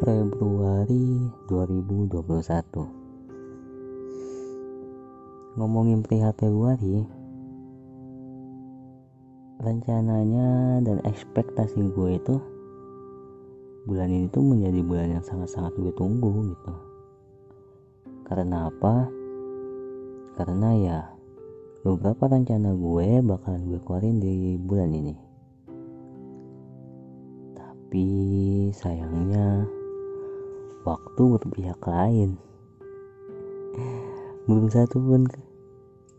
Februari 2021 Ngomongin perihal Februari Rencananya dan ekspektasi gue itu Bulan ini tuh menjadi bulan yang sangat-sangat gue tunggu gitu. Karena apa? Karena ya beberapa rencana gue bakalan gue keluarin di bulan ini. Tapi sayangnya waktu berpihak lain. Belum satu pun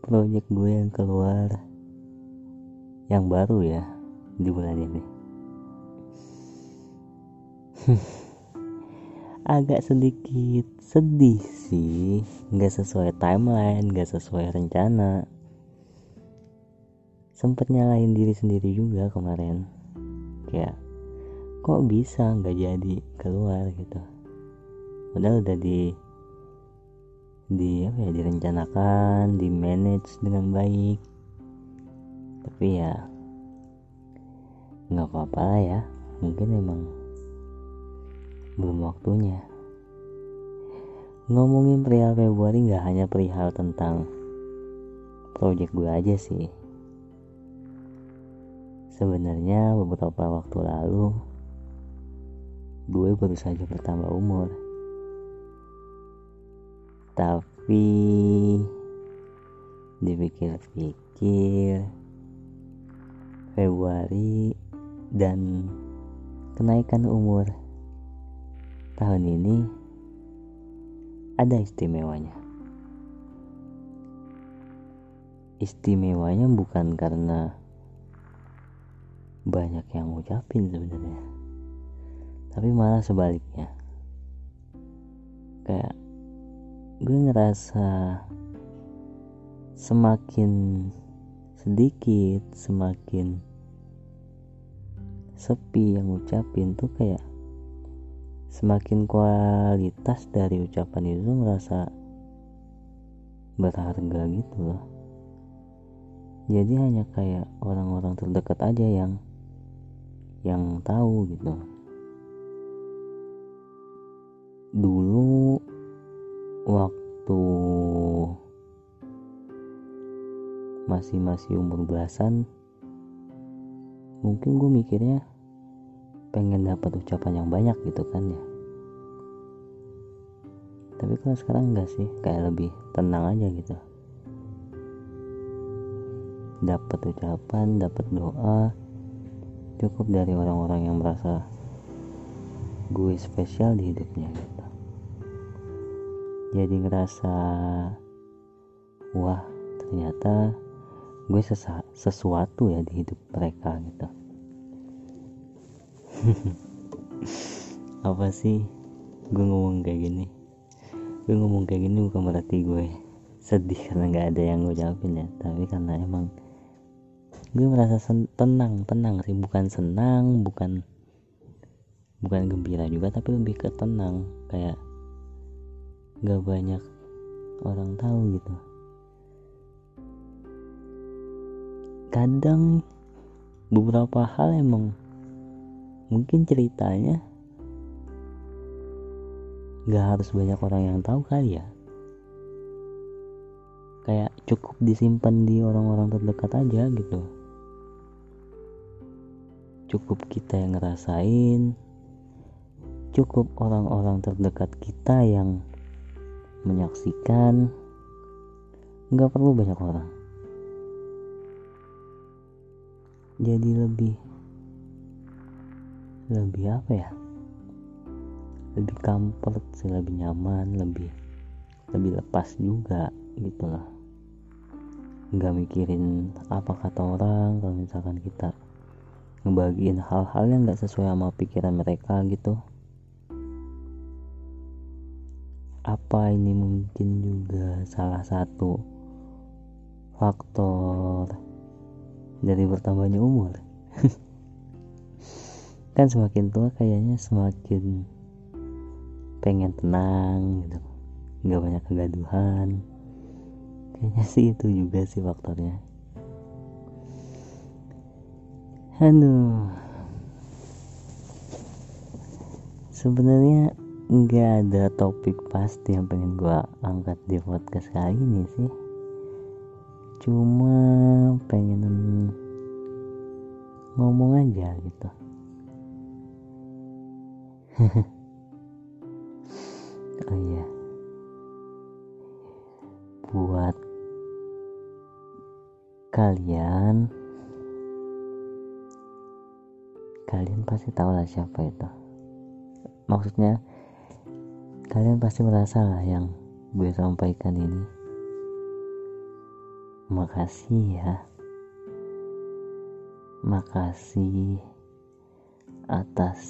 proyek gue yang keluar yang baru ya di bulan ini. Agak sedikit sedih sih nggak sesuai timeline nggak sesuai rencana. Sempet nyalahin diri sendiri juga kemarin. Kayak kok bisa nggak jadi keluar gitu padahal udah di di apa ya direncanakan di manage dengan baik. Tapi ya nggak apa-apa lah ya. Mungkin emang belum waktunya. Ngomongin perihal Februari nggak hanya perihal tentang project gue aja sih. Sebenarnya beberapa waktu lalu gue baru saja bertambah umur tapi dipikir-pikir Februari dan kenaikan umur tahun ini ada istimewanya. Istimewanya bukan karena banyak yang ngucapin sebenarnya tapi malah sebaliknya gue ngerasa semakin sedikit semakin sepi yang ngucapin tuh kayak semakin kualitas dari ucapan itu ngerasa berharga gitu loh. Jadi hanya kayak orang-orang terdekat aja yang yang tahu gitu. Dulu masih masih umur belasan mungkin gue mikirnya pengen dapat ucapan yang banyak gitu kan ya. Tapi kalau sekarang enggak sih kayak lebih tenang aja gitu. Dapat ucapan dapat doa cukup dari orang-orang yang merasa gue spesial di hidupnya gitu. Jadi ngerasa wah ternyata gue sesuatu ya di hidup mereka gitu. Apa sih? Gue ngomong kayak gini. Gue ngomong kayak gini bukan berarti gue sedih karena nggak ada yang gue jawabin ya. Tapi karena emang gue merasa tenang tenang sih. Bukan senang bukan bukan gembira juga tapi lebih ke tenang. Kayak gak banyak orang tahu gitu kadang beberapa hal emang mungkin ceritanya gak harus banyak orang yang tahu kali ya. Kayak cukup disimpan di orang-orang terdekat aja gitu. Cukup kita yang ngerasain. Cukup orang-orang terdekat kita yang menyaksikan. Nggak perlu banyak orang jadi lebih lebih apa ya? Lebih comfort sih lebih nyaman lebih lebih lepas juga gitu lah. Nggak mikirin apa kata orang kalau misalkan kita ngebagiin hal-hal yang nggak sesuai sama pikiran mereka gitu. Apa ini mungkin juga salah satu faktor dari bertambahnya umur. Kan semakin tua kayaknya semakin pengen tenang gitu. Nggak banyak kegaduhan. Kayaknya sih itu juga sih faktornya. Aduh. Sebenarnya nggak ada topik pasti yang pengen gue angkat di podcast kali ini sih cuma pengen ngomong aja gitu. Oh iya. Buat kalian kalian pasti tahu lah siapa itu. Maksudnya kalian pasti merasa lah yang gue sampaikan ini makasih ya. Makasih atas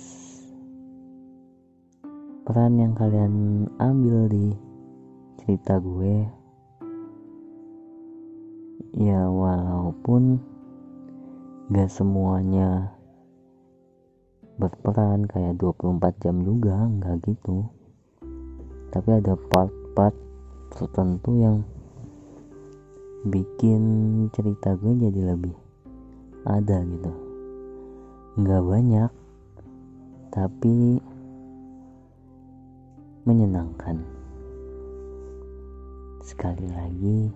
peran yang kalian ambil di cerita gue. Ya walaupun gak semuanya berperan kayak 24 jam juga nggak gitu. Tapi ada part-part tertentu yang bikin cerita gue jadi lebih ada gitu. Nggak banyak tapi menyenangkan. Sekali lagi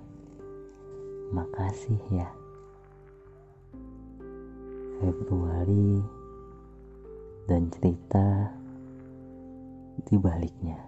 makasih ya. Februari dan cerita di baliknya.